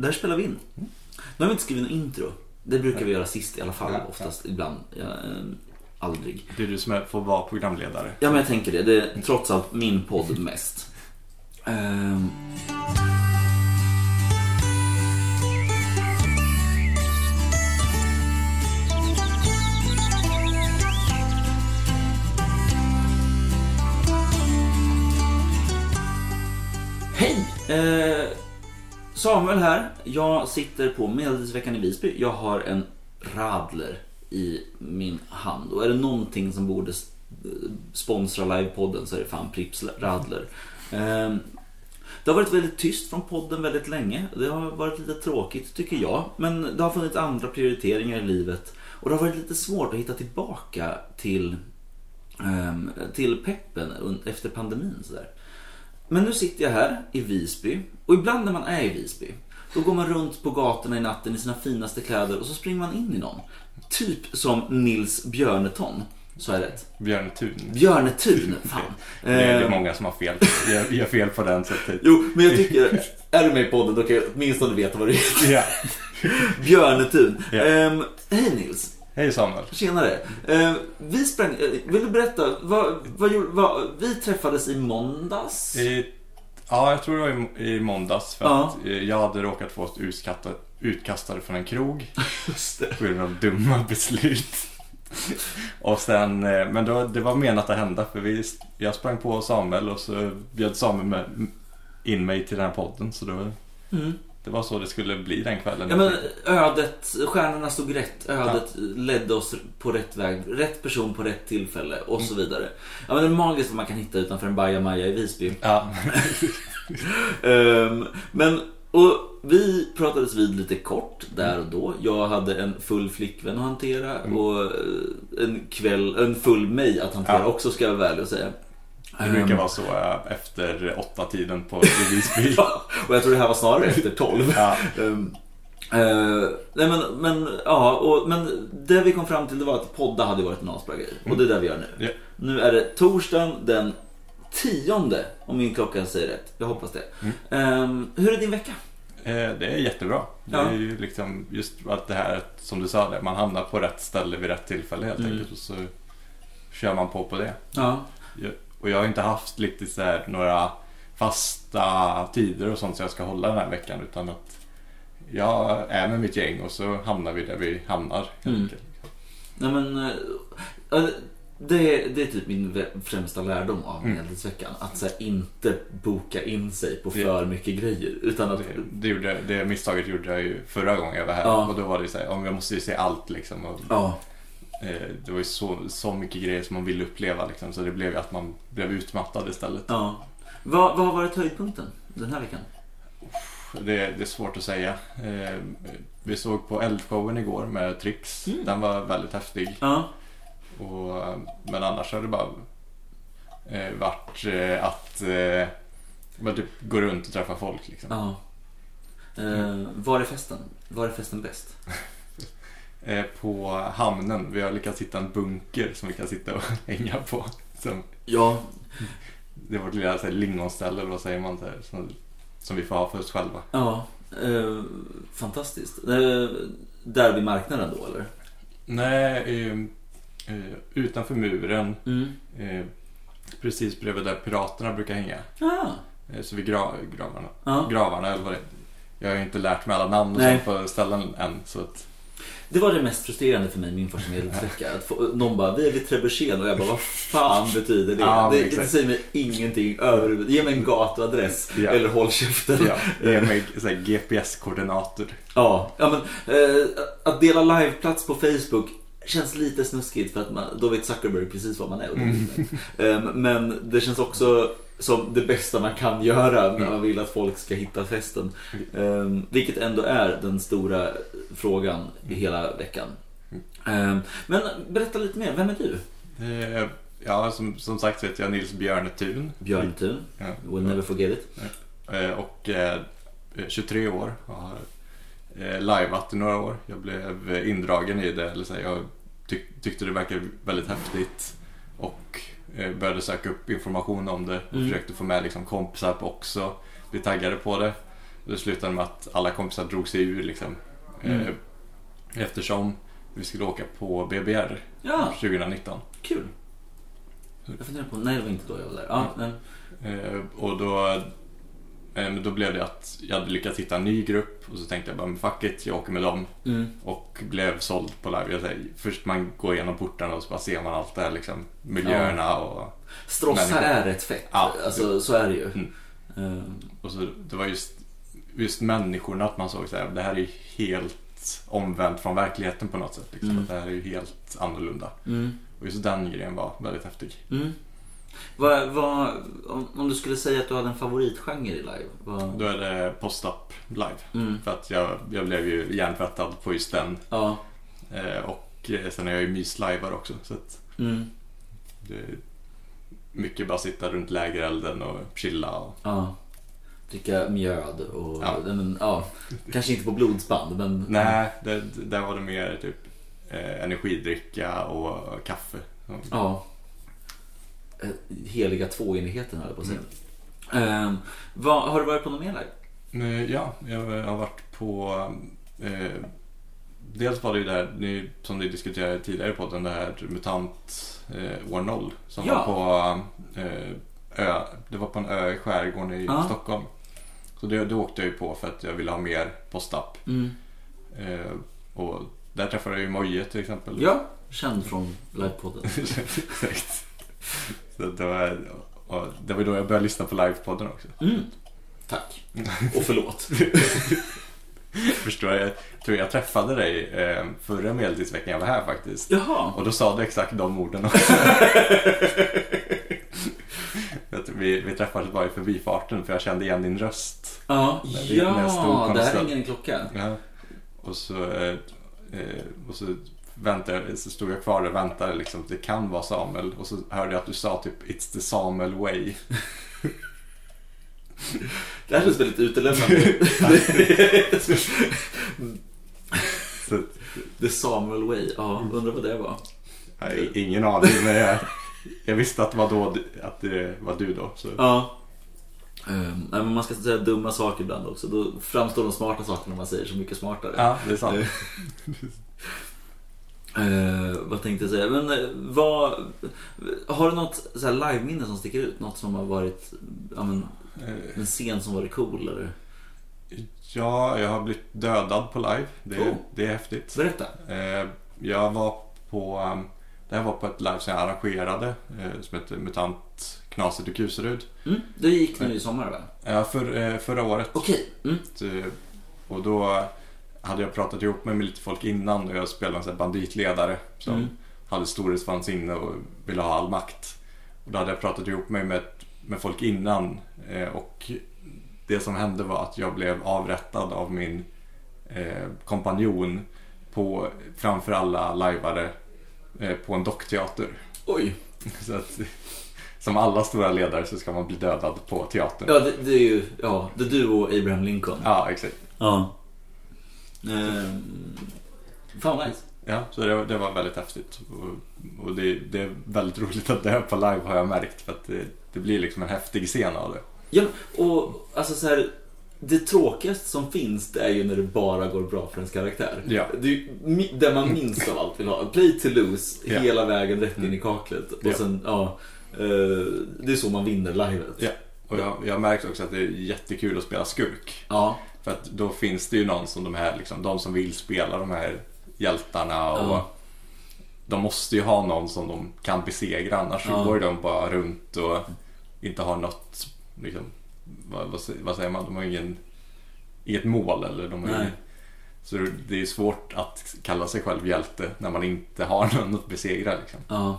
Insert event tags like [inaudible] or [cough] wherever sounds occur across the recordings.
Där spelar vi in. Nu har vi inte skrivit något intro. Det brukar vi göra sist i alla fall, Ja, oftast, ibland. Ja, eh, aldrig. Det är du som är, får vara programledare. Ja, men jag tänker det. Det är trots allt min podd mest. Ehm. Hej! Eh, Samuel här. Jag sitter på Medeltidsveckan i Visby. Jag har en radler i min hand. Och är det någonting som borde sponsra livepodden så är det fan Pripps radler. Ehm, det har varit väldigt tyst från podden väldigt länge. Det har varit lite tråkigt tycker jag. Men det har funnits andra prioriteringar i livet. Och det har varit lite svårt att hitta tillbaka till, ehm, till peppen efter pandemin. Sådär. Men nu sitter jag här i Visby. Och ibland när man är i Visby, då går man runt på gatorna i natten i sina finaste kläder och så springer man in i någon. Typ som Nils Björneton. Så är det rätt? Björnetun. Björnetun, [laughs] fan. Det är, Eh, många som har fel. Jag gör fel på den sättet. Jo, men jag tycker, är du med i podden då kan jag åtminstone veta vad det är. Ja. [laughs] Björnetun. Ja. Ehm, hej Nils, Hej Samuel. tjenare. Ehm, vi sprang, eh, vill du berätta, vad, vad, gjorde- vad, vi träffades i måndags? I, ja, jag tror det var i, i måndags. För Ja. att eh, jag hade råkat få utkastad, utkastad från en krog. [laughs] Just det. På grund av dumma beslut. Och sen, eh, men då, det var menat att hända för vi, jag sprang på Samuel och så bjöd Samuel med, in mig till den här podden. Så då, Mm. Det var så det skulle bli den kvällen. Ja men ödet, stjärnorna stod rätt. Ödet ledde oss på rätt väg. Rätt person på rätt tillfälle och så vidare. Ja men det är magiskt vad man kan hitta utanför en bajamaja i Visby. Ja, [laughs] Ehm, men, och vi pratades vid lite kort där och då. Jag hade en full flickvän att hantera och eh, en kväll, en full mig att hantera Ja. också ska jag vara ärlig och säga. Det brukar Ehm, vara så eh, efter åtta tiden på [laughs] Visby. Ja, och jag tror det här var snarare efter tolv. Ja, eh, nej men, men, ja, och, men det vi kom fram till det var att podda hade varit en asbra grej. Och det är det vi gör nu. Ja. Nu är det torsdagen den tionde, om min klocka säger rätt. Jag hoppas det. Ehm, hur är din vecka? eh, det är jättebra. Det är ju liksom just att det här som du sa, man hamnar på rätt ställe vid rätt tillfälle helt Mm. enkelt. Och så kör man på på det. Ja. Och jag har inte haft lite så här några fasta tider och sånt som jag ska hålla den här veckan utan att jag är med mitt gäng och så hamnar vi där vi hamnar. Mm. Nej men, eh, ja, det, det är typ min främsta lärdom av Mm. Medeltidsveckan. Att så här, inte boka in sig på Det- för mycket grejer. Utan att, Det, det, gjorde, det misstaget gjorde jag ju förra gången jag var här Ja. och då var det så här, om jag måste ju se allt liksom. Och, ja. Eh, det var ju så, så mycket grejer som man ville uppleva liksom, så det blev ju att man blev utmattad istället. ja. Vad, vad har varit höjdpunkten den här veckan? Det, det är svårt att säga. Eh, vi såg på eldshowen igår med Trix. Mm. Den var väldigt häftig. Ja. Och, men annars har det bara eh, varit eh, att eh, typ gå runt och träffa folk. Liksom. ja. Eh, var är festen? Var är festen bäst? [laughs] Eh, på hamnen, vi har lyckats hitta en bunker som vi kan sitta och [laughs] hänga på. Som, Ja, det är vårt lilla så här, lingonställe, eller vad säger man? Så här, som, som vi får ha för oss själva. ja. Eh, fantastiskt. Eh, där vid marknaden då eller? Nej, eh, eh, utanför muren, Mm. eh, precis bredvid där piraterna brukar hänga. Ah. Eh, så vid gra, gravarna, Ja. gravarna eller vad det är. Jag har ju inte lärt mig alla namn Nej. på ställen än. Så att, Det var det mest frustrerande för mig min första medeltidsvecka. Att någon bara, vi är vid Trebuchet och jag bara, vad fan betyder det? Ja, det, det säger mig ingenting överhuvudtaget. Ge mig en gatuadress Ja. eller håll käften. ja, ge mig GPS-koordinater. Ja, ja men eh, att dela liveplats på Facebook känns lite snuskigt för att man, då vet Zuckerberg precis vad man är. Och Mm. Ehm, men det känns också som det bästa man kan göra när Mm. man vill att folk ska hitta festen. Ehm, vilket ändå är den stora frågan i hela veckan. Ehm, men berätta lite mer, vem är du? Eh, ja, som, som sagt heter jag Nils Björnetun. Björntun, Ja. will never forget it. Eh, och eh, 23 år. Jag har eh, liveat i några år. Jag blev indragen i det. Eller så här, jag tyck, tyckte det verkade väldigt häftigt. Och började söka upp information om det. Och Mm. försökte få med liksom, kompisar på också. Bli taggade på det. Det slutade med att alla kompisar drog sig ur liksom. Mm. Eh, Eftersom vi skulle åka på BBR Ja, 2019. kul. Jag funderar på, nej det var inte då jag var där. Ja, Eh, och då, eh, men då blev det att jag hade lyckats hitta en ny grupp och så tänkte jag bara, men fuck it, jag åker med dem. mm. Och blev såld på live. Jag säger, först man går igenom portarna och så bara ser man allt det här liksom, miljöerna och, Strossa är rätt fett. Ja. Alltså, så är det ju. Mm. Eh, och så det var just, just människorna att man såg så här, det här är ju helt omvänt från verkligheten på något sätt. Liksom. Mm. Att det här är ju helt annorlunda. mm. Och just den grejen var väldigt häftig. Vad, vad, om, om du skulle säga att du hade en favoritgenre i live? Vad, Då är det post-up live. mm. För att jag, jag blev ju hjärntvättad på just den. Ja. Eh, och eh, sen är jag ju mys-lajvar också. Så Mm. det är mycket bara sitta runt lägerelden och chilla. Och, Ja. Dricka mjöd och... Ja. Men, ja. Kanske inte på blodsband, men... nej, det, där var det mer typ eh, energidricka och kaffe. Ja. Eh, Heliga tvåenigheten höll jag på att säga. Ehm, vad, har du varit på någon mer live? Ja, jag har varit på... Eh, dels var det ju det här, som ni diskuterade tidigare på den där MUTANT eh, år 0. Som Ja. var på eh, ö, det var på en ö i skärgården i Ja. Stockholm. Så det, det åkte jag ju på för att jag ville ha mer post-up. Mm. Eh, och där träffade jag ju Moje till exempel. Ja, känd från livepodden. [laughs] Exakt. Så det var, och det var då jag började lyssna på livepodden också. Mm. Tack. [laughs] Och förlåt. [laughs] Förstår jag, jag tror jag träffade dig eh, förra medeltidsveckan jag var här faktiskt. Jaha. Och då sa du exakt de orden också. [laughs] Vi, vi träffades bara i förbifarten för jag kände igen din röst. Ja, När vi- ja en där ringer en klocka. Ja. Och, så, eh, eh, och så väntade så stod jag kvar och väntade liksom, det kan vara Samuel. Och så hörde jag att du sa typ It's the Samuel way. [laughs] Det här känns väldigt utelämnande. [laughs] The Samuel Way. Ja, undrar vad det var. har ingen aning men jag, jag visste att det var, då, att det var du då. Så. Ja. Um, men man ska säga dumma saker ibland också. Då framstår de smarta sakerna man säger så mycket smartare. Ja, det är sant. [laughs] Eh, vad tänkte jag säga? Men eh, vad... Har du något så här live-minne som sticker ut? Något som har varit... Ja, men, Eh, en scen som varit cool eller? Ja, jag har blivit dödad på live. Det, Oh. det är häftigt. Berätta. Eh, Jag var på, um, det här var på ett live som jag arrangerade som heter MUTANT Knaset och Kuserud. Mm, det gick nu i sommar va? Ja, för, förra året. Okej. Mm. Eh, Och då hade jag pratat ihop mig med lite folk innan och jag spelade en banditledare som Mm. hade storhetsvansinne och ville ha all makt. Och då hade jag pratat ihop mig med, med folk innan eh, och det som hände var att jag blev avrättad av min eh, kompanjon på, framför alla lajvare eh, på en dockteater. Oj. [laughs] Så att, som alla stora ledare så ska man bli dödad på teatern. Ja, det, det är ju... Ja, det är du och Abraham Lincoln. Ja, exakt. Ja. Ehm, fan vad nice. Ja, så det, det var väldigt häftigt. Och, och det, det är väldigt roligt att dö på live har jag märkt. För att det, det blir liksom en häftig scen av det. Ja, och alltså så här, det tråkigaste som finns det är ju när det bara går bra för ens karaktär. Ja. Det är ju det man minst av allt vill ha. Play to lose Ja. hela vägen rätt in Mm. i kaklet. Och Ja. sen, ja, eh, det är så man vinner livet. Ja. Och jag, jag har märkt också att det är jättekul att spela skurk. Ja, För att då finns det ju någon som de här, liksom, de som vill spela de här hjältarna och Ja. de måste ju ha någon som de kan besegra annars Ja. går de bara runt och inte har något, liksom, vad, vad, sä- vad säger man, de har ingen, inget mål eller de har ingen, Så det är svårt att kalla sig själv hjälte när man inte har [laughs] någon att besegra liksom. ja.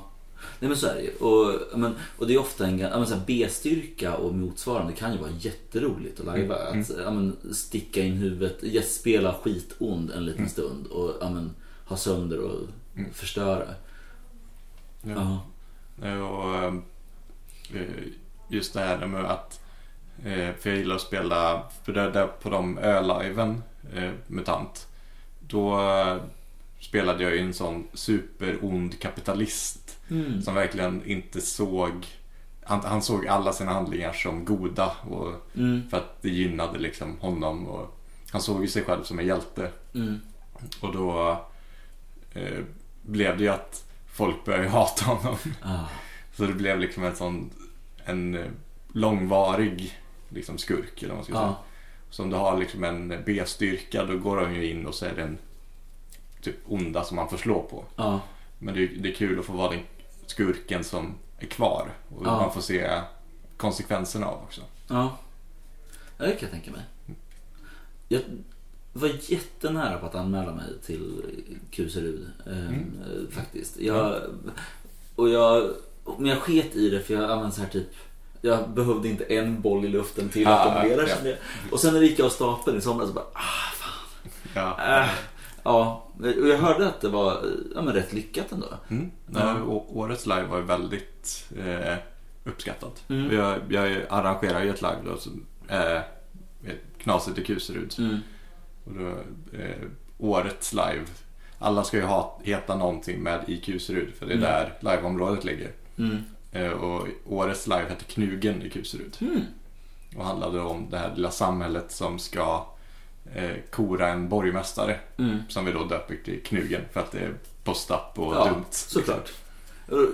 Nej men så är det ju. Och, men, och det är ofta en men så B-styrka och motsvarande kan ju vara jätteroligt att lajva. Mm, Att men, sticka in huvudet, ja, spela skitond en liten Mm. stund och men, ha sönder och Mm. förstöra. Ja. Ja. Och eh, just det här med att, eh, för jag gillar att spela, för det där på de öliven, eh, MUTANT, då spelade jag ju en sån superond kapitalist Mm. som verkligen inte såg han, han såg alla sina handlingar som goda och Mm. för att det gynnade liksom honom och han såg ju sig själv som en hjälte. Mm. Och då eh, blev det ju att folk började [laughs] hata honom. Ah. Så det blev liksom en sån en eh, långvarig liksom skurk eller vad man ska säga. Ja. Så om du har liksom en B-styrka då går han ju in och så är det en typ onda som man får slå på. Ja. Men det är, det är kul att få vara den skurken som är kvar och Ja. man får se konsekvenserna av också. Ja. Ja, det kan jag tänka mig. Jag var jättenära på att anmäla mig till Kuserud. Eh, Mm. faktiskt. Jag, och jag, men jag sket i det för jag använde så här typ jag behövde inte en boll i luften till att Ah, domera ja. Och sen när det gick av stapeln i somras så bara, ah fan. Ja. Äh. Ja, och jag hörde att det var ja, men rätt lyckat ändå. Mm. Ja. Årets live var väldigt eh, uppskattat. Mm. Jag, jag arrangerar ju ett live då som är eh, Knaset i Kuserud. Mm. Och då, eh, årets live, alla ska ju ha, heta någonting med i Kuserud för det är Mm. där liveområdet ligger. Mm. Eh, och årets live hette Knugen i Kuserud. Mm. Och handlade om det här lilla samhället som ska eh, kora en borgmästare. Mm. Som vi då döper till Knugen för att det är post-up och Ja, dumt. såklart.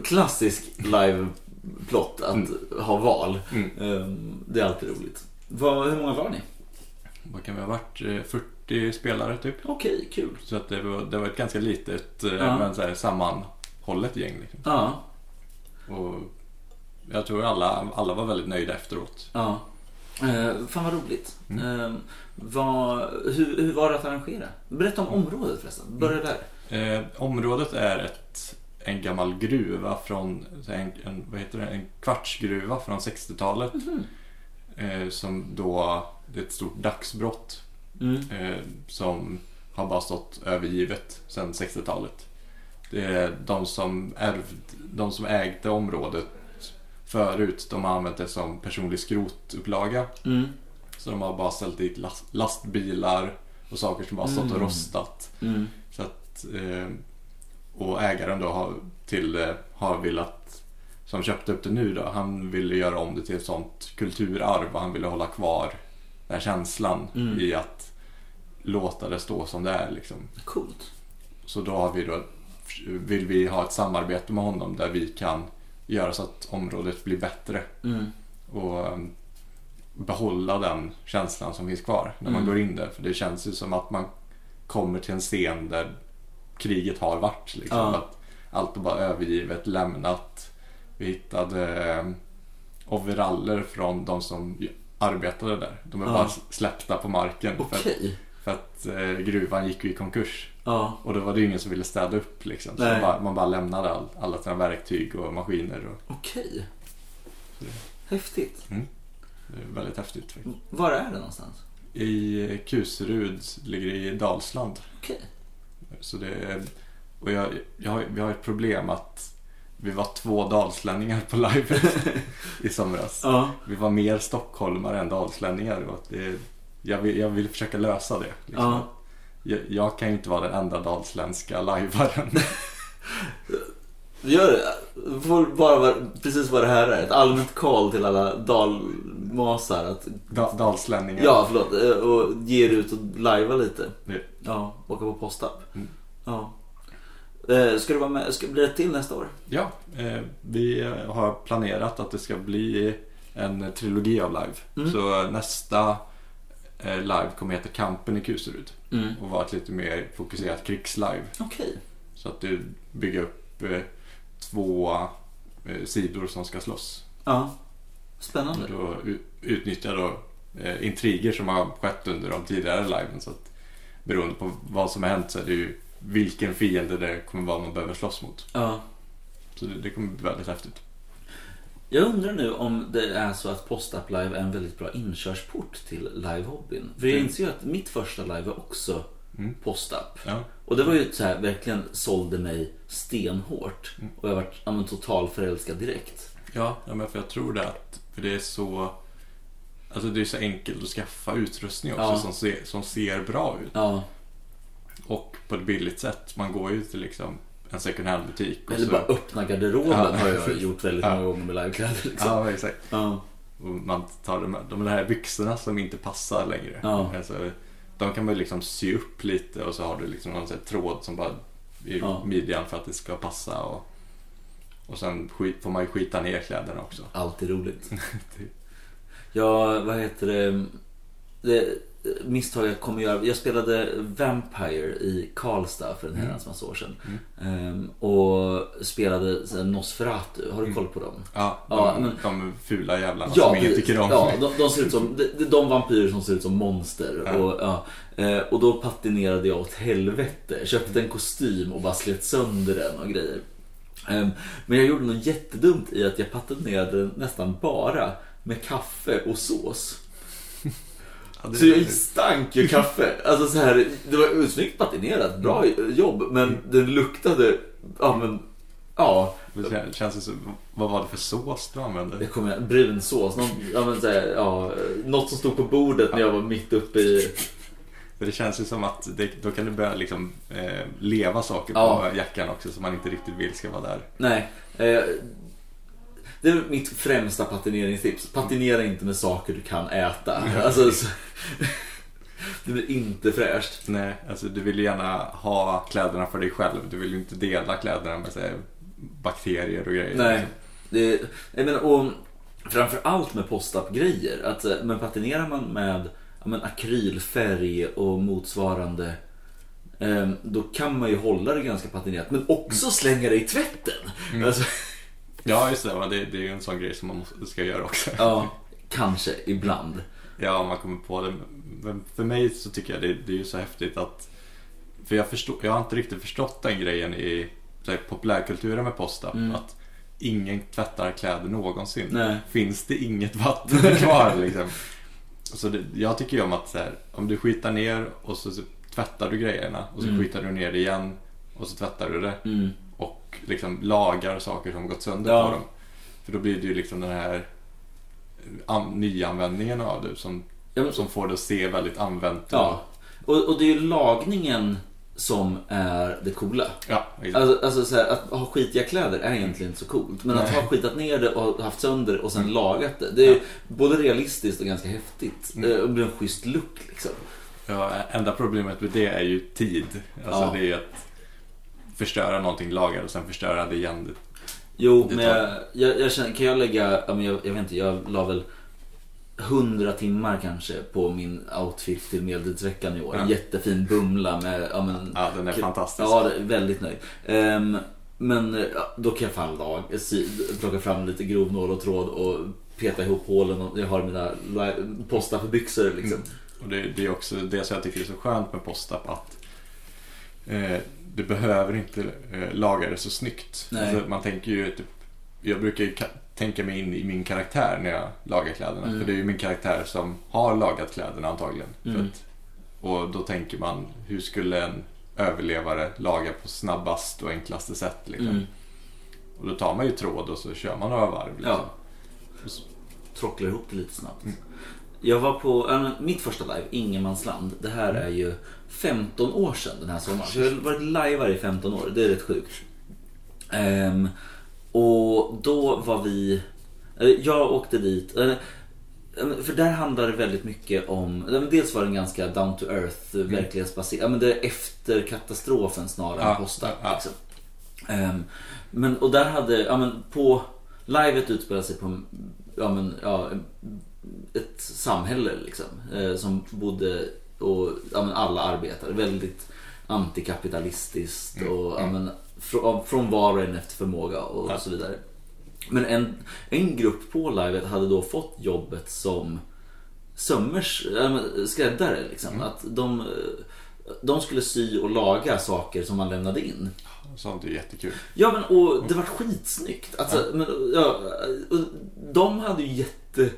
Klassisk live-plott att ha val. Mm. Ehm, Det är alltid roligt. Vad, hur många var ni? Vad kan vi ha varit? Eh, 40 spelare typ. Okej, kul. Så att det var, det var ett ganska litet eh, Ja. men så här, sammanhållet gäng. Liksom. Ja, Och jag tror alla, alla var väldigt nöjda efteråt. ja. Eh, fan vad roligt. Mm. Eh, vad, hur, hur var det att arrangera? Berätta om området förresten. Börja där. Eh, området är ett, en gammal gruva från, en, en, vad heter det, en kvartsgruva från 60-talet. Mhm. Eh, som då, det är ett stort dagsbrott Mm. eh, som har bara stått övergivet sedan 60-talet. Det är de som, ärvd, de som ägde området förut, de har använt det som personlig skrotupplaga. Mm. Så de har bara ställt dit last, lastbilar och saker som bara stått och Mm. rostat. Mm. Så att, eh, och ägaren då har, till, eh, har velat, som köpte upp det nu då, han ville göra om det till ett sånt kulturarv och han ville hålla kvar den här känslan Mm. i att låta det stå som det är liksom. Coolt. Så då har vi då, vill vi ha ett samarbete med honom där vi kan göra så att området blir bättre Mm. och um, behålla den känslan som finns kvar när man Mm. går in där. För det känns ju som att man kommer till en scen där kriget har varit. Liksom. Ja. Att allt är bara övergivet, lämnat. Vi hittade um, overaller från de som arbetade där. De är Ja. bara släppta på marken. Okej. För att eh, gruvan gick ju i konkurs. Ja. Och då var det ju ingen som ville städa upp liksom. Så Nej. man bara, man bara lämnade all, alla sina verktyg och maskiner. Och Okej. Så Häftigt. det är väldigt häftigt faktiskt. Var är det någonstans? I Kuserud ligger i Dalsland. Okej. Så det är, och jag, jag har, vi har ett problem att vi var två dalslänningar på livet [laughs] i somras. Ja. Vi var mer stockholmare än dalslänningar. Och det, jag, vill, jag vill försöka lösa det. liksom. Ja. Jag, jag kan ju inte vara den enda dalsländska lajvaren. Gör det. Får bara vara, precis vad det här är. Ett allmänt call till alla dalmasar. Att, Da, dalslänningar. ja, förlåt. eh, Och ge er ut och lajva lite. Det- Ja, åka på postapp. Mm. Ja. Eh, Ska du vara med? Ska, blir det till nästa år? Ja, eh, vi har planerat att det ska bli en trilogi av live. Mm. Så nästa live kommer heta Kampen i Kuserud Mm. och vara ett lite mer fokuserat krigslive. Okej. Så att du bygger upp eh, två eh, sidor som ska slåss. Ja. Och Spännande. då u- utnyttjar då eh, intriger som har skett under de tidigare liven. Så att beroende på vad som har hänt så är det ju vilken fiende det kommer vara man behöver slåss mot. Ja. Så det, det kommer bli väldigt häftigt. Jag undrar nu om det är så att Postapp Live är en väldigt bra inkörsport till livehobbyn. För jag inser ju att mitt första live var också Mm. Postapp. Ja. Och det var ju så här, verkligen sålde mig stenhårt. Mm. Och jag var ja, men, total förälskad direkt. Ja, ja men för jag tror det att för det är så Alltså det är så enkelt att skaffa utrustning också Ja. som, ser, som ser bra ut. Ja, Och på ett billigt sätt. Man går ju till liksom en second hand-butik. Eller så- bara öppna garderoben Ja. har jag gjort väldigt många gånger med livekläder. Liksom. Ja, exakt. Ja. Och man tar de, de här byxorna som inte passar längre. Ja. Alltså, de kan man liksom sy upp lite och så har du liksom någon tråd som bara i Ja. midjan för att det ska passa. Och, och sen skit, får man ju skita ner kläderna också. Alltid roligt. [laughs] Ja, vad heter det? det misstag jag kommer göra. Jag spelade Vampire i Karlstad för en Mm. herrans massa år sedan. Ehm, och spelade så här Nosferatu. Har du koll på dem? Ja, de, Ja, men- de fula jävlarna Ja, som ingen tycker om. Ja, de, de ser ut som är de vampyrer som ser ut som monster. Ja. Och, ja, Eh, och då patinerade jag åt helvete. Köpte en kostym och bara slet sönder den och grejer. Ehm, Men jag gjorde något jättedumt i att jag patinerade nästan bara med kaffe och sås. Ja, Så jag stank ju kaffe. Alltså så här, det var snyggt patinerat, bra jobb, men det luktade, ja men, ja. Känns det som, vad var det för sås du använde? Det kommer jag, brun sås, någon, ja, men så här, ja, något som stod på bordet när jag var mitt uppe i... För det känns ju som att det, då kan det börja liksom, eh, leva saker Ja. på jackan också som man inte riktigt vill ska vara där. Nej. Eh, det är mitt främsta patineringstips. Patinera inte med saker du kan äta. Alltså, så, [laughs] det blir inte fräscht. Nej, alltså du vill ju gärna ha kläderna för dig själv. Du vill ju inte dela kläderna med här, bakterier och grejer. Nej. Det, jag menar, och framför allt med post-up-grejer. Att, eh, men patinerar man med men akrylfärg och motsvarande eh, då kan man ju hålla det ganska patinerat men också slänga det i tvätten. Alltså, Ja, just det. men Det, det är ju en sån grej som man måste, ska göra också. ja, kanske ibland. Ja, om man kommer på det. Men för mig så tycker jag det, det är ju så häftigt att... För jag, förstår, jag har inte riktigt förstått den grejen i här, populärkulturen med post-up. Mm. Att ingen tvättar kläder någonsin. Nej. Finns det inget vatten kvar liksom. Så det, jag tycker ju om att så här, om du skitar ner och så, så tvättar du grejerna och så Mm. skitar du ner det igen och så tvättar du det Mm. Liksom lagar saker som gått sönder Ja. på dem. För då blir det ju liksom den här an- nyanvändningen av det som, Ja, som får det att se väldigt använt ut. Ja, och, och det är ju lagningen som är det coola. ja. Alltså, alltså så här, att ha skitiga kläder är egentligen inte så coolt. Men att Nej. Mm. ha skitat ner det och haft sönder och sen lagat det. Det är Ja. både realistiskt och ganska häftigt. Mm. Det blir en schysst look liksom. Ja, enda problemet med det är ju tid. Alltså Ja. det är att förstöra någonting, laga och sen förstöra det igen. Jo, Det men jag, jag, jag känner, kan jag lägga, jag, jag vet inte, jag la väl 100 timmar kanske på min outfit till medeltidsveckan i år. Ja. jättefin bumla med, ja men Ja, den är fantastisk. Ja, det väldigt nöjd. Ehm, men eh, då kan jag fan lag, sy, plocka fram lite grov nål och tråd och peta ihop hålen och jag har mina posta för byxor liksom. Och det, det är också det som jag tycker är så skönt med post-up att eh, du behöver inte eh, laga det så snyggt. Alltså, man tänker ju typ, jag brukar ju ka- tänka mig in i min karaktär när jag lagar kläderna. Mm. För det är ju min karaktär som har lagat kläderna antagligen. Mm. att, och då tänker man, hur skulle en överlevare laga på snabbast och enklaste sätt? Liksom. Mm. Och då tar man ju tråd och så kör man några varv. Liksom. Ja. Trocklar ihop det lite snabbt. Jag var på, men mitt första live, Ingenmansland. Det här är ju 15 år sedan den här sommaren. Så jag har varit liveare i 15 år, det är rätt sjukt. Ehm, och då var vi, jag åkte dit. eh, För där handlar det väldigt mycket om, dels var det en ganska down to earth, verklighetsbaserad, ja, men det är efter katastrofen snarare än Ja, posta. ja. Liksom. Ehm, men, och där hade, ja men på, livet utspelar sig på, ja men, ja, ett samhälle liksom. Eh, som bodde, och ja men alla arbetare, väldigt antikapitalistiskt och ja men, från, från var och en efter förmåga och Ja. så vidare. Men en, en grupp på livet hade då fått jobbet som sömmers, äh, skräddare. Liksom. Att de, eh, de skulle sy och laga saker som man lämnade in. Sånt är jättekul. Ja men och det var skitsnyggt. Alltså, men, ja, och de hade ju jätte...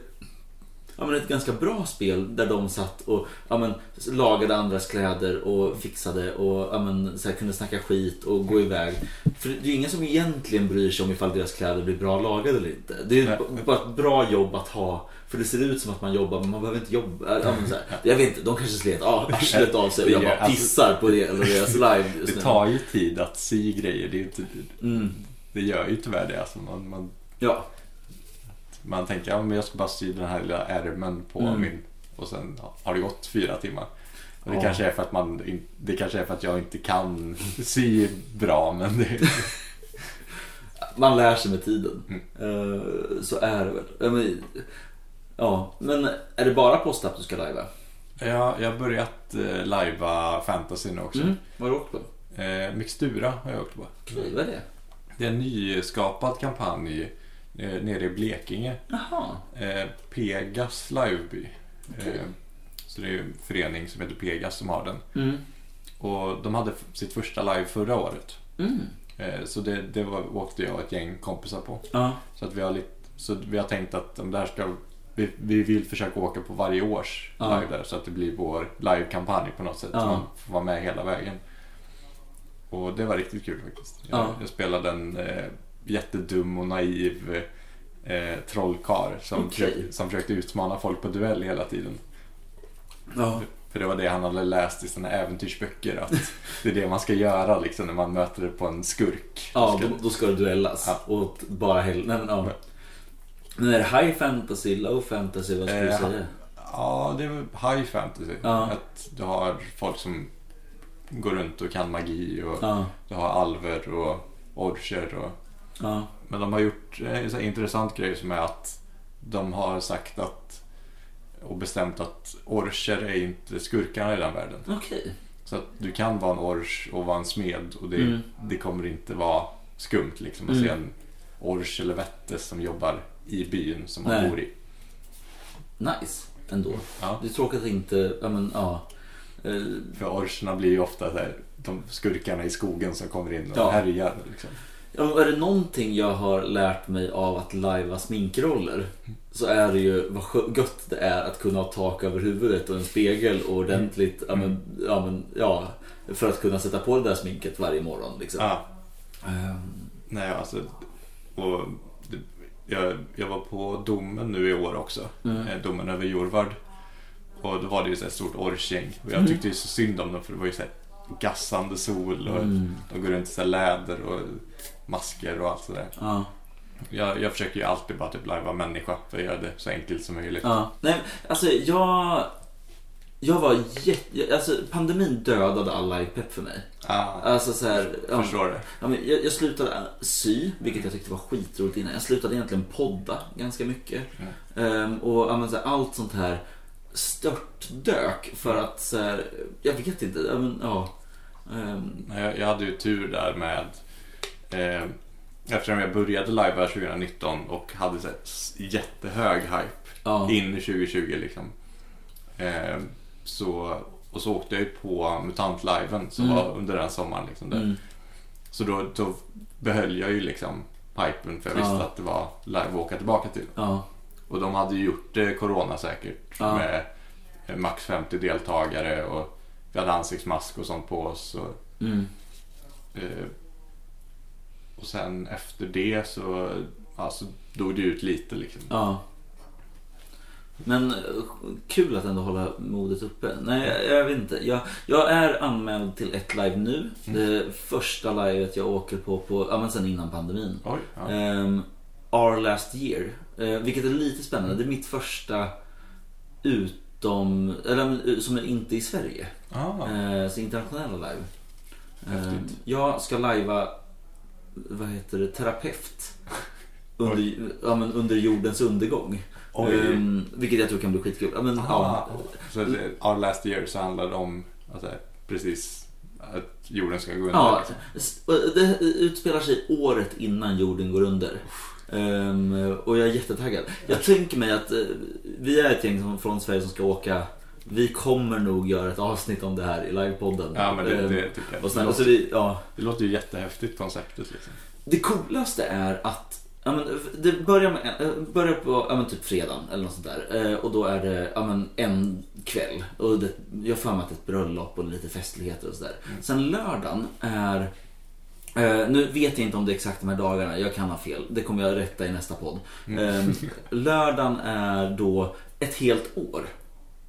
ja, men ett ganska bra spel där de satt och ja, men, lagade andras kläder och fixade och ja, men, så här, kunde snacka skit och gå iväg. För det är ju ingen som egentligen bryr sig om ifall deras kläder blir bra lagade eller inte. Det är b- bara ett bra jobb att ha. För det ser ut som att man jobbar men man behöver inte jobba. Ja, men, så här, jag vet inte, de kanske slet ah, [laughs] arslet av sig och jag bara alltså- pissar på det eller deras live just Det tar ju tid att sy grejer. Det, är ju inte, Mm. det gör ju tyvärr det. Alltså man, man, Ja, man tänker ja, men jag ska bara sy den här lilla ärmen på Mm. min och sen ja, har det gått fyra timmar. Och det, Ja. kanske är för att man, det kanske är för att jag inte kan [laughs] sy bra men det, [laughs] man lär sig med tiden. Mm. Eh, så är det väl. Ja, men, ja, är det bara postapp du ska lajva? ja, jag har börjat eh, lajva fantasy nu också. Mm. Vad har du åkt på? Eh, Mixtura har jag åkt på. Okej, vad är det? Det är en nyskapad kampanj eh, nere i Blekinge. Jaha. Eh, Pegas liveby. Okej. Eh, så det är en förening som heter Pegas som har den. Mm. Och de hade sitt första live förra året. Mm. Eh, så det, det var, åkte jag och ett gäng kompisar på. Ja. Så, att vi, har lite, så vi har tänkt att om det här ska, vi, vi vill försöka åka på varje års Ja. live där. Så att det blir vår livekampanj på något sätt. Ja. Så man får vara med hela vägen. Och det var riktigt kul faktiskt. Jag, Ja. jag spelade en eh, jättedum och naiv eh, trollkarl som, Okej. försökte, som försökte utmana folk på duell hela tiden. Ja. För det var det han hade läst i sina äventyrsböcker. Att det är det man ska göra liksom, när man möter på en skurk. Ja, Ska- då, då ska det duellas. Ja. Och bara hell... Nej, men, ja. Men är det high fantasy, low fantasy? Vad skulle du Eh, säga? Ja, det är high fantasy. Ja. Att du har folk som går runt och kan magi och Ja. du har alver och orcher. Och... Ja. Men de har gjort en här intressant grej som är att de har sagt att och bestämt att orcher är inte skurkarna i den världen. Okej. Så att du kan vara en orch och vara en smed och det, Mm. det kommer inte vara skumt liksom att Mm. se en orch eller vettes som jobbar i byn som man Nej. bor i. Nice, ändå. Ja. Det är tråkigt att inte... Ja, men ja. Eh, För orcherna blir ju ofta så här, de skurkarna i skogen som kommer in och Ja. härjar. Liksom. Ja, är det någonting jag har lärt mig av att lajva sminkroller så är det ju vad gött det är att kunna ha tak över huvudet och en spegel och ordentligt, ja, men, ja, men, ja, för att kunna sätta på det där sminket varje morgon. Liksom. Ja, Ehm, nej alltså. Och jag, jag var på domen nu i år också. Mm. Eh, Domen över Jorvard. Och då var det ju ett stort orchgäng. Och jag Mm. tyckte ju så synd om dem för det var ju så här gassande sol och Mm. de går runt i så läder och masker och allt sådär. ja, Jag, jag försöker ju alltid bara typ lajva människa för att göra det så enkelt som möjligt. ja. Nej, alltså jag... Jag var jätte... Alltså pandemin dödade all livepepp för mig. Ah, Alltså så här, ja, förstår det. Ja, men jag, jag slutade sy, vilket jag tyckte var skitroligt innan. Jag slutade egentligen podda ganska mycket. Ehm, och ja, men, så här, allt sånt här störtdök för att så här, jag vet inte. Men, ja. Ehm, Jag, jag hade ju tur där med eh, Eftersom jag började live 2019 och hade så här, jättehög hype ja. in i 2020 liksom. Eh, så, och så åkte jag ju på MUTANT-liven som Mm. var under den sommaren. Liksom, där. Mm. Så då, då behöll jag ju liksom hypen för jag visste Ja. att det var live att åka tillbaka till. Ja. Och de hade ju gjort det coronasäkert Ja. med eh, max 50 deltagare och vi hade ansiktsmask och sånt på oss. Och, Mm. eh, och sen efter det så alltså, dog det ut lite liksom. ja. Men eh, kul att ändå hålla modet uppe. Nej, jag, jag vet inte. Jag, jag är anmäld till ett live nu. Det första livet jag åker på, på ja, men sen innan pandemin. Oj, ja. Ehm, Our Last Year. Eh, vilket är lite spännande. Det är mitt första utom, eller men, som är inte i Sverige. Ah, Eh, så internationella live. Häftigt. Ehm, jag ska lajva, vad heter det, terapeut. Under, ja, men under jordens undergång. Ehm, vilket jag tror kan bli skitkul. Ja, men, ah, ja, Så Our Last Year så handlar det om alltså, precis att jorden ska gå under. Ja, liksom. det utspelar sig året innan jorden går under. Ehm, och jag är jättetaggad. Jag tänker mig att eh, vi är ett gäng som, från Sverige som ska åka. Vi kommer nog göra ett avsnitt om det här i livepodden. Ja, men det, Ehm, det tycker jag. och Det sen, så låter, vi, ja, det låter ju jättehäftigt konceptet liksom. det coolaste är att Ja, men det börjar, med, eh, börjar på ja, men typ fredagen eller något sånt där. Eh, och då är det ja, men en kväll. Och det, jag har för mig att det är ett bröllop och lite festligheter och sådär. Sen lördagen är eh, nu vet jag inte om det är exakt de här dagarna, jag kan ha fel. Det kommer jag rätta i nästa podd. Eh, [laughs] lördagen är då ett helt år.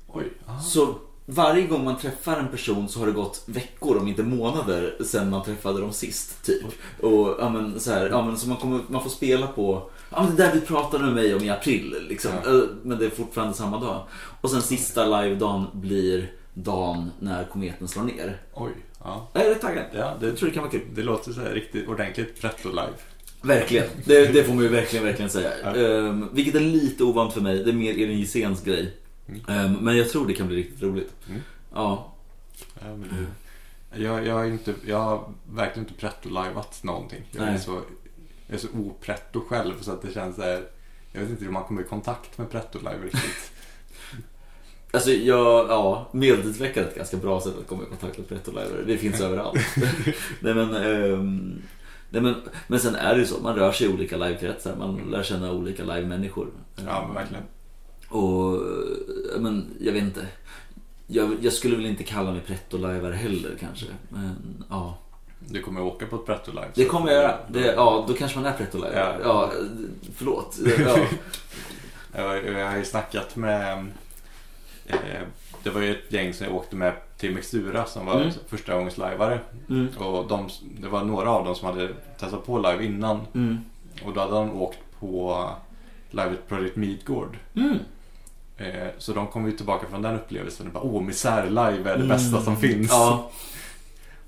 Oj. Så varje gång man träffar en person så har det gått veckor om inte månader sedan man träffade dem sist. Typ. Och, ja, men, så, här, ja, men, så man, kommer, man får spela på ja, men det där vi pratade med mig om i april. Liksom. Ja. Eh, Men det är fortfarande samma dag. Och sen sista live-dagen blir dagen när kometen slår ner. Oj. Ja. Jag är rätt taggad. Ja, Jag det, tror det kan vara kul. det låter så här riktigt ordentligt pretto live. Verkligen. Det, det får man ju verkligen, verkligen säga. Ja. Ehm, vilket är lite ovant för mig. Det är mer Elin Gisens grej. Mm. Ehm, men jag tror det kan bli riktigt roligt. Mm. Ja. Ja, men det, jag, jag, inte, jag har verkligen inte pretto-livat någonting. Jag är, Nej. så, jag är så opretto själv så att det känns så här, Jag vet inte hur man kommer i kontakt med pretto-live riktigt. Alltså jag, ja, medeltidsveckan är ett ganska bra sätt att komma i kontakt med pretto-livare. Det finns [laughs] överallt. [laughs] nej, men, ehm, nej men, men sen är det ju så, man rör sig i olika livekretsar. Man lär känna olika live-människor. Ja, men verkligen. Och, men jag vet inte. Jag, jag skulle väl inte kalla mig pretto-livare heller kanske. Men ja, Du kommer åka på ett pretto-live. det så- kommer jag göra. Det, ja, då kanske man är pretto-livare. Ja. Ja, förlåt. Ja. Jag, [laughs] jag har ju snackat med... Eh, det var ju ett gäng som jag åkte med till Mixtura som var Mm. första gångs lajvare. Mm. Och de, det var några av dem som hade testat på live innan. Mm. Och då hade de åkt på livet Project Midgård. Mm. Eh, så de kom ju tillbaka från den upplevelsen och bara åh, misär-live är det bästa som finns. Mm. Ja,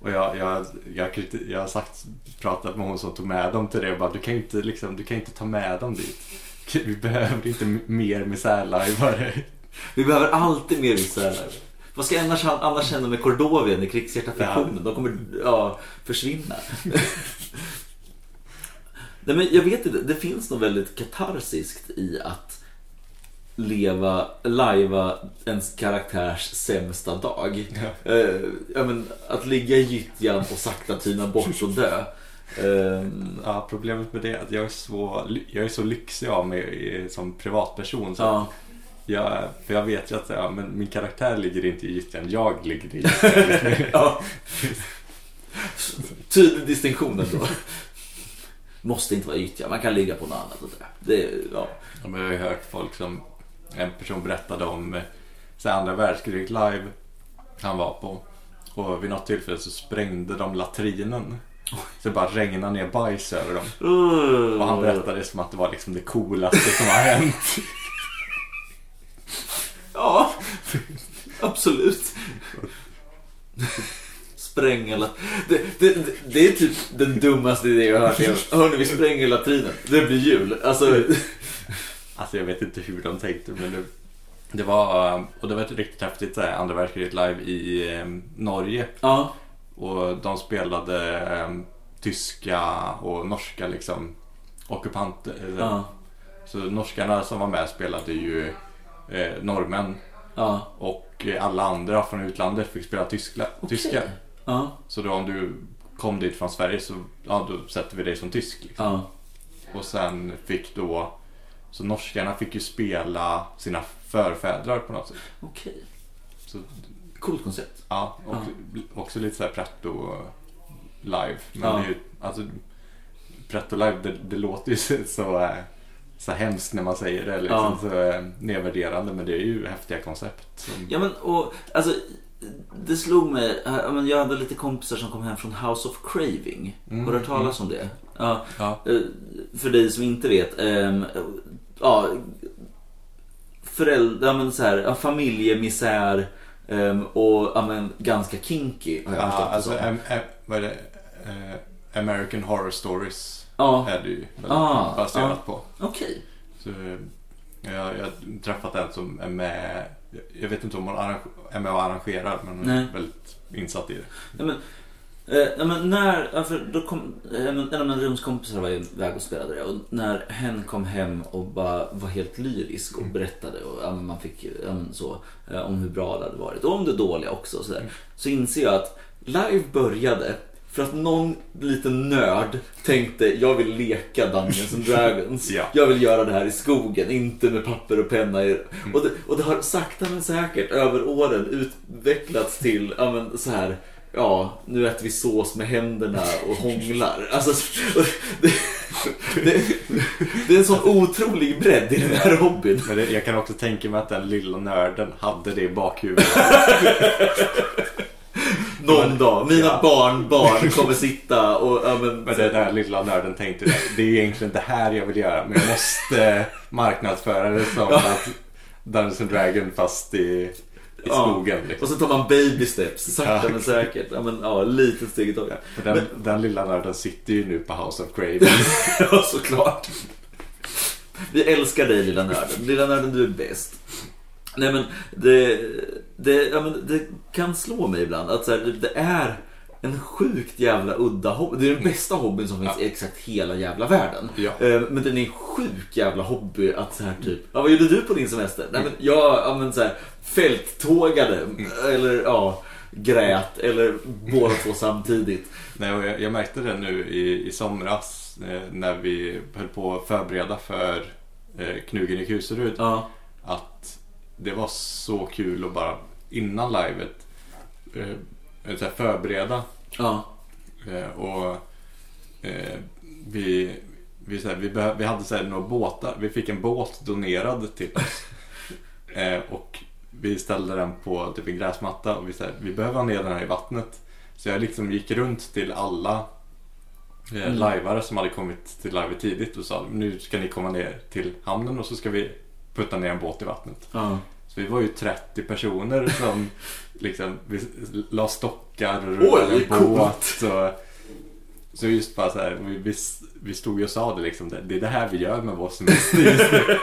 Och jag, jag, jag, kriti- jag har sagt, pratat med hon som tog med dem till det och bara du kan inte, liksom, du kan inte ta med dem dit. Vi behöver inte mer misär-lajvare. [laughs] vi behöver alltid mer misär. Vad ska annars, annars hända med Cordovien i krigshjärtafiktionen? De kommer ja, försvinna. [laughs] Nej, men jag vet inte, det finns något väldigt katarsiskt i att leva, lajva ens karaktärs sämsta dag. Ja. Eh, ja, men, att ligga i gyttjan och sakta tyna bort och dö. Ehm, Ja, problemet med det är att jag är så, jag är så lyxig av mig som privatperson. Så ja. Jag, för jag vet ju att ja, men min karaktär ligger inte i gyttjan, jag ligger i [laughs] gyttjan. ja. Tydlig distinktion ändå. Måste inte vara gyttja, man kan ligga på något annat. Och det, det, ja. Ja, men jag har ju hört folk som, en person berättade om eh, så här andra världskriget live han var på. Och vid något tillfälle så sprängde de latrinen. Så det bara regnade ner bajs över dem. Och han berättade det som att det var liksom det coolaste som har hänt. Ja, absolut. Spränga lat- det, det, det, är typ den dummaste idén jag har hört. Hörni, vi spränger latrinen. Det blir jul. Alltså, Alltså jag vet inte hur de tänkte men det, det var, eh, och det var ett riktigt häftigt här, andra världskriget live i eh, Norge. ja. Och de spelade eh, tyska och norska liksom ockupanter. eh, Ja. Så norskarna som var med spelade ju eh, norrmän Ja. och eh, alla andra från utlandet fick spela tyskla, Okej. tyska. Ja. Så då om du kom dit från Sverige så ja, då sätter vi dig som tysk. Liksom. Ja. Och sen fick då, så norskarna fick ju spela sina förfädrar på något sätt. Okej. Så, Coolt koncept. ja, och, också lite såhär pretto live. Men Ja. det är ju, alltså, pretto live, det, det låter ju så, [laughs] så, eh, så hemskt när man säger det. Liksom, Ja. Så eh, nedvärderande, men det är ju häftiga koncept. Som, Ja men och alltså det slog mig, men jag hade lite kompisar som kom hem från House of Craving. Mm, Har du hört talas om det? Ja, ja. eh, för dig som inte vet. ehm, ja, föräldrar, men så här, familjemisär ehm, och ja, men, ganska kinky har jag Ja, alltså, som. am, am, vad är det? Eh, American Horror Stories Ja, är det ju väldigt Ah, baserat på. okej. Så, eh, jag, jag har träffat en som är med, jag vet inte om hon är med och arrangerar men hon Nej. är väldigt insatt i det. Ja, men, eh, men när, ja, för då kom, eh, en av mina rumskompisar var iväg och spelade det och när hen kom hem och bara var helt lyrisk och berättade och ja, man fick så, eh, om hur bra det hade varit och om det dåliga också och så, där, så inser jag att live började För att någon liten nörd tänkte jag vill leka Dungeons and Dragons. [laughs] Ja. Jag vill göra det här i skogen, inte med papper och penna. i- Och, det, och det har sakta men säkert över åren utvecklats till, ja men så här. Ja, nu äter vi sås med händerna och hånglar. [laughs] Alltså, det, det, det är en sån otrolig bredd i den här hobbyn. Men det, jag kan också tänka mig att den lilla nörden hade det i bakhuvudet. [laughs] Någon dag. Mina Ja. barn, barn [laughs] kommer sitta och... Ja, men, Men den där lilla nörden tänkte det. Det är egentligen det här jag vill göra. Men jag måste marknadsföra det som att Dungeons and Dragon fast i, i Ja. skogen. Och Liksom. så tar man baby steps, sakta Ja. men säkert. Ja, men, ja, litet steg i taget. Den, den lilla nörden sitter ju nu på House of Craven. [laughs] Ja, såklart. Vi älskar dig lilla nörden. Lilla nörden, du är bäst. Nej men, det, det, ja, men det kan slå mig ibland att så här, det- är en sjukt jävla udda hobby. Det är den bästa hobbyn som finns i exakt hela jävla världen. Ja. Eh, Men den är en sjuk jävla hobby att så här typ, ja vad gjorde du på din semester? Nej men jag, ja men så här, fälttågade, eller ja, grät, eller båda två samtidigt. Nej, och jag, jag märkte det nu i, i somras eh, när vi höll på att förbereda för eh, Knugen i Kuserud. Ja, Att det var så kul att bara innan livet eh, så här, förbereda. ja, Eh, och eh, vi, vi, så här, vi, vi hade så här, några båtar. Vi fick en båt donerad till oss. [laughs] eh, och vi ställde den på typ en gräsmatta och vi, så här, vi behöver ha ner den här i vattnet. Så jag liksom gick runt till alla eh, Mm. lajvare som hade kommit till live tidigt och sa nu ska ni komma ner till hamnen och så ska vi putta ner en båt i vattnet. ja. Så vi var ju 30 personer som [laughs] liksom, vi la stockar och rullade en båt. Och, så just bara så här, vi, vi, vi stod ju och sa det liksom, det, är det här vi gör med vår semester just nu.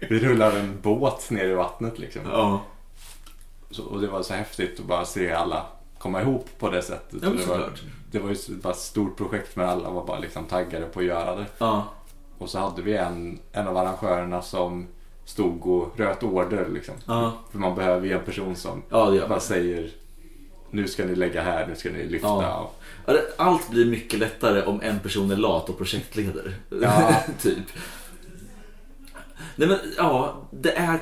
[laughs] Vi rullar en båt ner i vattnet liksom. ja. Så, och det var så häftigt att bara se alla komma ihop på det sättet. Ja, det, var, det var ju så- ett stort projekt men alla var bara liksom taggade på att göra det. ja. Och så hade vi en, en av arrangörerna som stod och röt order liksom. ja. För man behöver ju en person som Ja, bara säger nu ska ni lägga här, nu ska ni lyfta. Ja. Allt blir mycket lättare om en person är lat och projektleder. Ja. [laughs] typ. Nej men ja, det är,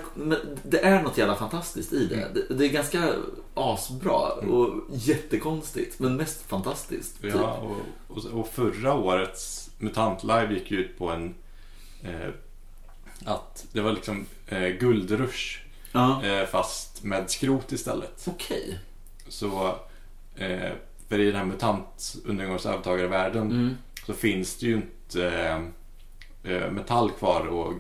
det är något jävla fantastiskt i det. Det, det är ganska asbra och jättekonstigt, men mest fantastiskt. Typ. ja, och, och, och förra årets MUTANT Live gick ju ut på en eh, att det var liksom eh, guldrush Ja. eh, fast med skrot istället. Okej. Så eh, för i den här MUTANT undergångsövertagarvärlden Mm. så finns det ju inte eh, metall kvar och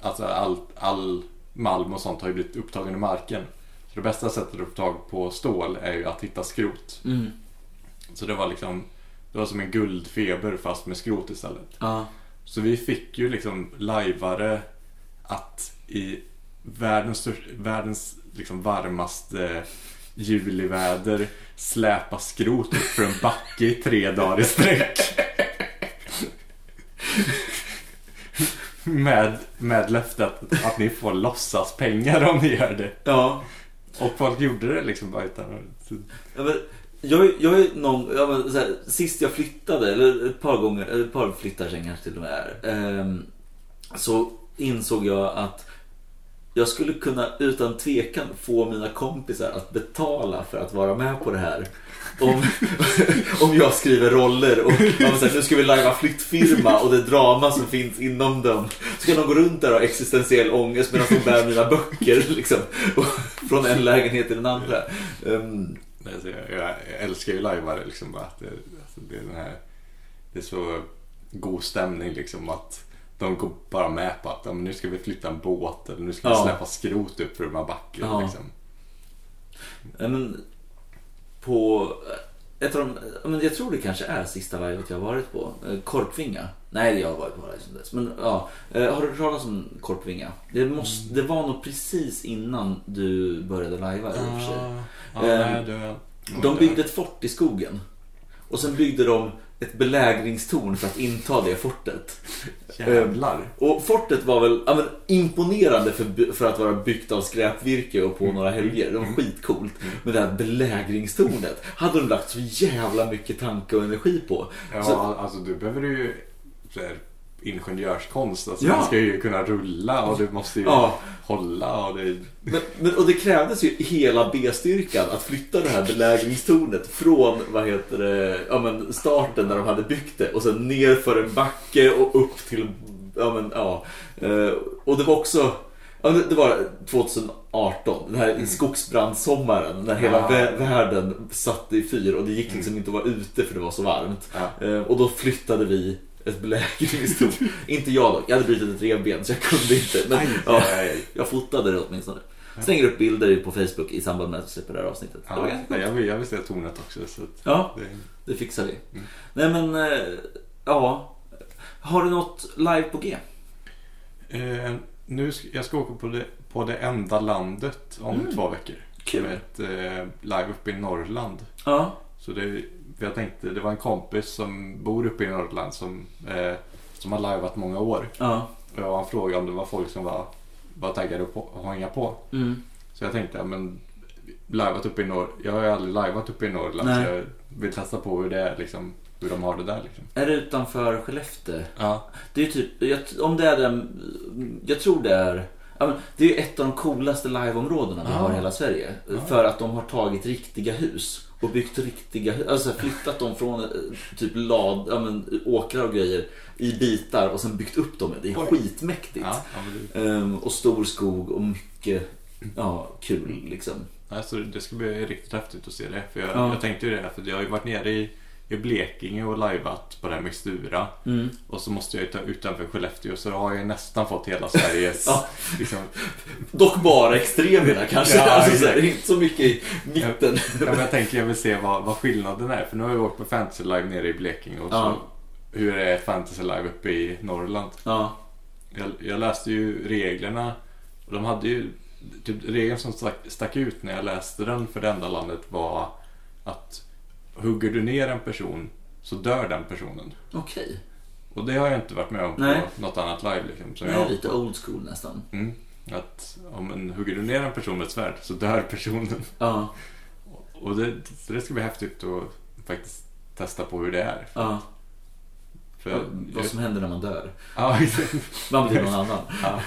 alltså all, all malm och sånt har ju blivit upptagen i marken. Så det bästa sättet att få tag på stål är ju att hitta skrot. Mm. Så det var liksom det var som en guldfeber fast med skrot istället. Ja. Så vi fick ju liksom lajvare att i världens, världens liksom varmaste juliväder släpa skrot upp för en backe i tre dagar i sträck. med, med löftet att ni får låtsas pengar om ni gör det. ja. Och folk gjorde det liksom bara utan. Ja, men, jag, jag är någon, ja, men, här, sist jag flyttade, eller ett par gånger, eller ett par flyttar sen kanske till och med är, ehm, så insåg jag att jag skulle kunna utan tvekan få mina kompisar att betala för att vara med på det här. Om, [laughs] om jag skriver roller och man säger nu ska vi lajva flyttfirma och det drama som finns inom dem. Ska de gå runt där och ha existentiell ångest medan de bär mina böcker liksom, och, [laughs] från en lägenhet till den andra. Um, jag, jag älskar ju lajvare liksom att det, alltså det är den här Det är så god stämning liksom att de går bara med på att ja, nu ska vi flytta en båt eller nu ska vi Ja. släppa skrot upp för de här backen Ja. liksom. Men på ett av de, men jag tror det kanske är sista livet jag har varit på. Eh, Korpvinga. Nej, jag har varit på live sedan dess. Men ja, eh, har du hört talas om Korpvinga? Det, måste, det var nog precis innan du började lajva i och för sig. Ja, det, De byggde ett fort i skogen. Och sen byggde de ett belägringstorn för att inta det fortet. Jävlar. Och fortet var väl ja, men, imponerande för, för att vara byggt av skräpvirke och på några helger. Det var skitcoolt. Men det här belägringstornet hade de lagt så jävla mycket tanke och energi på. Ja, Så, alltså du behöver ju ingenjörskonst. Alltså, Ja. Man ska ju kunna rulla och du måste ju Ja. hålla. Och det, men, men, och det krävdes ju hela B-styrkan att flytta det här belägringstornet från vad heter det, ja, men starten när de hade byggt det och sen ner för en backe och upp till, ja men ja. Eh, Och det var också, ja, det- var 2018, den här skogsbrandsommaren när hela Ja. vä- världen satt i fyr och det gick liksom inte att vara ute för det var så varmt. ja. Eh, Och då flyttade vi ett belägringstorn. [laughs] inte jag dock, jag hade brutit ett revben så jag kunde inte. Men ja, jag fotade det åtminstone. Slänger upp bilder på Facebook i samband med att vi släpper det här avsnittet. Det var Ja, nej, coolt. jag, vill, jag vill se tornet också. Så att Ja, det, det fixar vi. Mm. Nej men, eh, ja. Har du något live på G? eh, nu ska, jag ska åka på det, på det enda landet om Mm. två veckor. Kul. Är ett eh, live uppe i Norrland. Ja. Så det, för jag tänkte, det var en kompis som bor uppe i Norrland som, eh, som har liveat många år. Ja. Och han frågade om det var folk som var, var taggade på att hänga på. Mm. Så jag tänkte, ja, men liveat uppe i Norr... Jag har ju aldrig liveat uppe i Norrland Nej. så jag vill testa på hur det är liksom. Hur de har det där liksom. Är det utanför Skellefteå? Ja. Det är typ, jag, om det är den, jag tror det är, ja, men det är ju ett av de coolaste liveområdena vi Ja. har i hela Sverige. Ja. För att de har tagit riktiga hus och byggt riktiga alltså flyttat dem från eh, typ lad, ja, men, åkrar och grejer i bitar och sen byggt upp dem. Det är Oj. skitmäktigt. Ja, ja, Ehm, och stor skog och mycket ja, kul liksom. alltså, det ska bli riktigt häftigt att se det. För jag, Ja. jag tänkte ju det, för jag har ju varit nere i, i Blekinge och liveat på det här med Stura. Mm. Och så måste jag ju ta utanför Skellefteå så då har jag nästan fått hela Sveriges... [laughs] Ja. liksom, Dock bara extremerna kanske, Ja, alltså, så här, inte så mycket i mitten. ja, men jag tänker jag vill se vad, vad skillnaden är. För nu har jag åkt på Fantasy Live nere i Blekinge och så hur är Fantasy Live uppe i Norrland. Ja, Jag, jag läste ju reglerna och de hade ju typ regeln som stack, stack ut när jag läste den för det enda landet var att hugger du ner en person så dör den personen. okej. Och det har jag inte varit med om Nej. på något annat live. Liksom, som Det jag är har lite old school nästan. Mm, att om en, hugger du ner en person med ett svärd så dör personen. Ja, Och det, det ska bli häftigt att faktiskt testa på hur det är. ja. För, Vad som händer när man dör. ja, exakt. [laughs] Man blir någon annan. [laughs] Ja,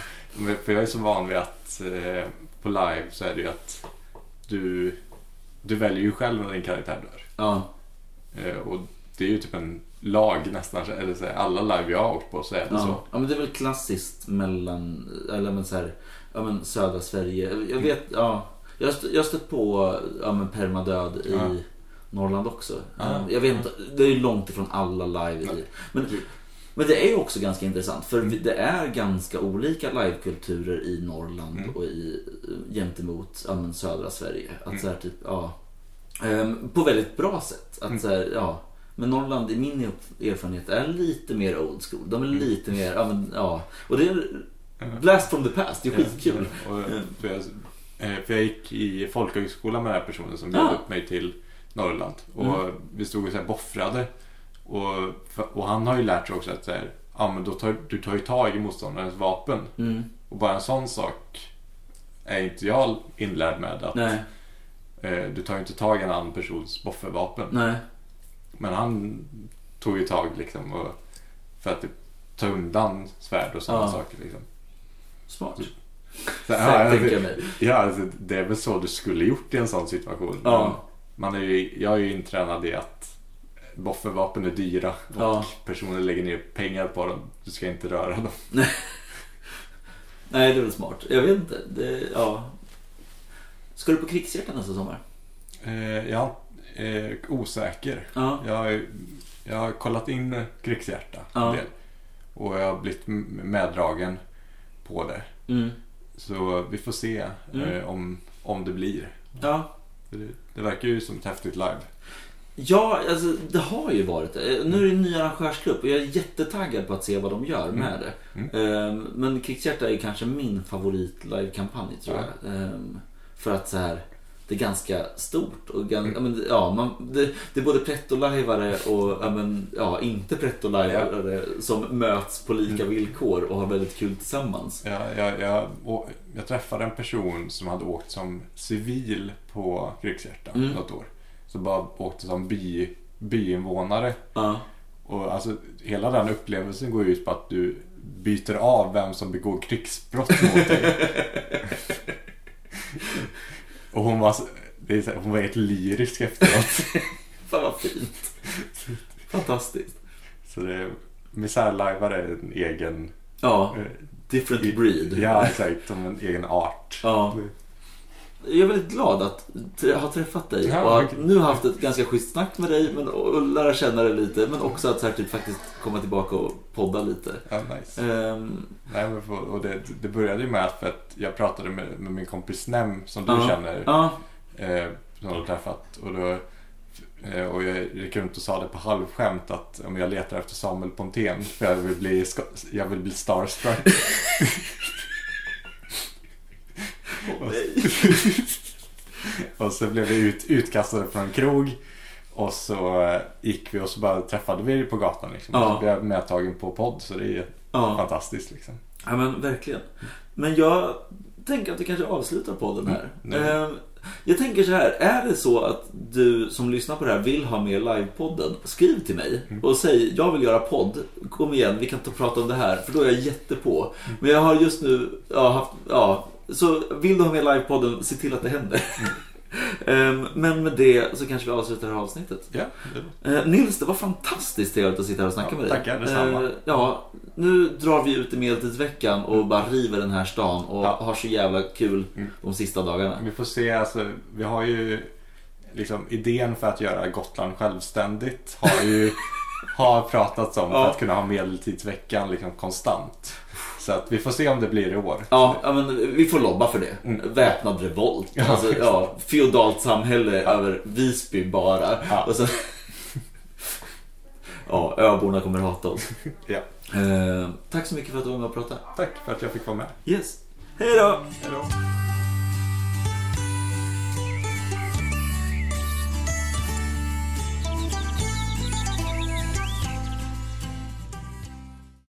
för jag är så van vid att eh, på live så är det ju att du, du väljer ju själv när din karaktär dör. Ja, Eh, och det är ju typ en lag nästan, eller så här, alla live jag har åkt på så är det ja. så. ja men det är väl klassiskt mellan, eller men så här, ja men södra Sverige. Jag vet, ja. Jag har stött, stött på ja, men permadöd i Ja. Norrland också. Ja. Jag vet inte, det är ju långt ifrån alla live i. Men, men det är ju också ganska intressant för vi- det är ganska olika livekulturer i Norrland Mm. och i, gentemot ja, men södra Sverige. Att Mm. så här, typ, ja, ehm, på väldigt bra sätt. Att, Mm. så här, ja, men Norrland i min erfarenhet är lite mer old school. De är Mm. lite mer, ja, men, ja. Och det är blast from the past, det är skitkul. Ja, och, Ja. för, jag, eh, för jag gick i folkhögskola med den här personen som bjöd Ja. upp mig till Norrland. Och Mm. vi stod och så här boffrade. Och, och han har ju lärt sig också att så här, ja, men då tar, du tar ju tag i motståndarens vapen. Mm. Och bara en sån sak är inte jag inlärd med. Att, Nej, eh, du tar ju inte tag i en annan persons boffelvapen. nej. Men han tog ju tag liksom och, för att typ, ta undan svärd och sådana Ja. saker. Liksom. Smart. [laughs] Så, Ja, alltså, ja, alltså, det är väl så du skulle gjort i en sån situation. Ja. Man är ju, jag är ju intränad i att boffelvapen är dyra och Ja. personer lägger ner pengar på dem. Du ska inte röra dem. [laughs] Nej, det är väl smart. Jag vet inte. Det, ja. Ska du på Krigshjärtan nästa sommar? Eh, är eh, osäker. Ja. Jag, jag har kollat in krigshjärta Ja. en del. Och jag har blivit meddragen på det. Mm. Så vi får se Mm. eh, om, om det blir. Ja. Det, det verkar ju som ett häftigt live. Ja, alltså det har ju varit det. Nu är det en ny arrangörsgrupp och jag är jättetaggad på att se vad de gör med det. Mm. Ehm, Men Krigshjärta är kanske min favorit livekampanj tror Ja. jag. För att så här, det är ganska stort. Och gan, ja, men, ja, man, det, det är både pretto-lajvare och ja, men, ja, inte pretto-lajvare som möts på lika villkor och har väldigt kul tillsammans. Jag, jag, jag, och jag träffade en person som hade åkt som civil på Krigshjärta Mm. något år. Så bara åkte som by, byinvånare. Ja. Och alltså, hela den upplevelsen går ut på att du byter av vem som begår krigsbrott mot dig. [laughs] och hon var, så- det är så, här, hon var helt lyrisk efteråt. [laughs] Fan vad fint. Fantastiskt. Så det, misärlajvare är en egen... Ja, different breed. Ja, exakt. Som en egen art. Ja. Jag är väldigt glad att ha träffat dig Ja, och att nu haft ett ganska schysst snack med dig men, och lära känna dig lite men också att så här, typ, faktiskt komma tillbaka och podda lite. Ja, nice. Ehm, Nej, men och det, det började ju med att, för att jag pratade med, med min kompis Nem som du ja. känner. Ja, Eh, som du har träffat. Och, då, eh, och jag gick runt och sa det på halvskämt att om jag letar efter Samuel Pontén för jag vill bli, jag vill bli starstruck. [laughs] [laughs] och så blev vi ut, utkastade från en krog. Och så eh, gick vi och så bara träffade vi på gatan liksom. Ja. Så blev jag medtagen på podd så det är ja. fantastiskt liksom. ja, men verkligen. Men jag tänker att vi kanske avslutar podden här. Mm. Ehm, jag tänker så här, är det så att du som lyssnar på det här vill ha med livepodden, skriv till mig Mm. och säg jag vill göra podd. Kom igen, vi kan ta och prata om det här, för då är jag jättepå. Men jag har just nu ja, haft, ja, så vill du ha med livepodden, se till att det händer. Mm. [laughs] Ehm, Men med det så kanske vi avslutar det här avsnittet. Ja, det, Eh, Nils, det var fantastiskt trevligt att sitta här och snacka Ja, med dig. tackar, detsamma. Eh, ja, nu drar vi ut i medeltidsveckan och bara river den här stan och Ja. har så jävla kul Mm. de sista dagarna. Vi får se, alltså, vi har ju liksom idén för att göra Gotland självständigt har ju [laughs] har pratats om Ja. för att kunna ha medeltidsveckan liksom konstant. Så att vi får se om det blir i år. Ja, men vi får lobba för det. Mm. Väpnad revolt. Ja, alltså, ja, feodalt samhälle över Visby bara. Ja. Och sen... ja, öborna kommer hata oss. Ja. Eh, tack så mycket för att du var med och pratade. Tack för att jag fick vara med. Yes. Hej då! Hej då.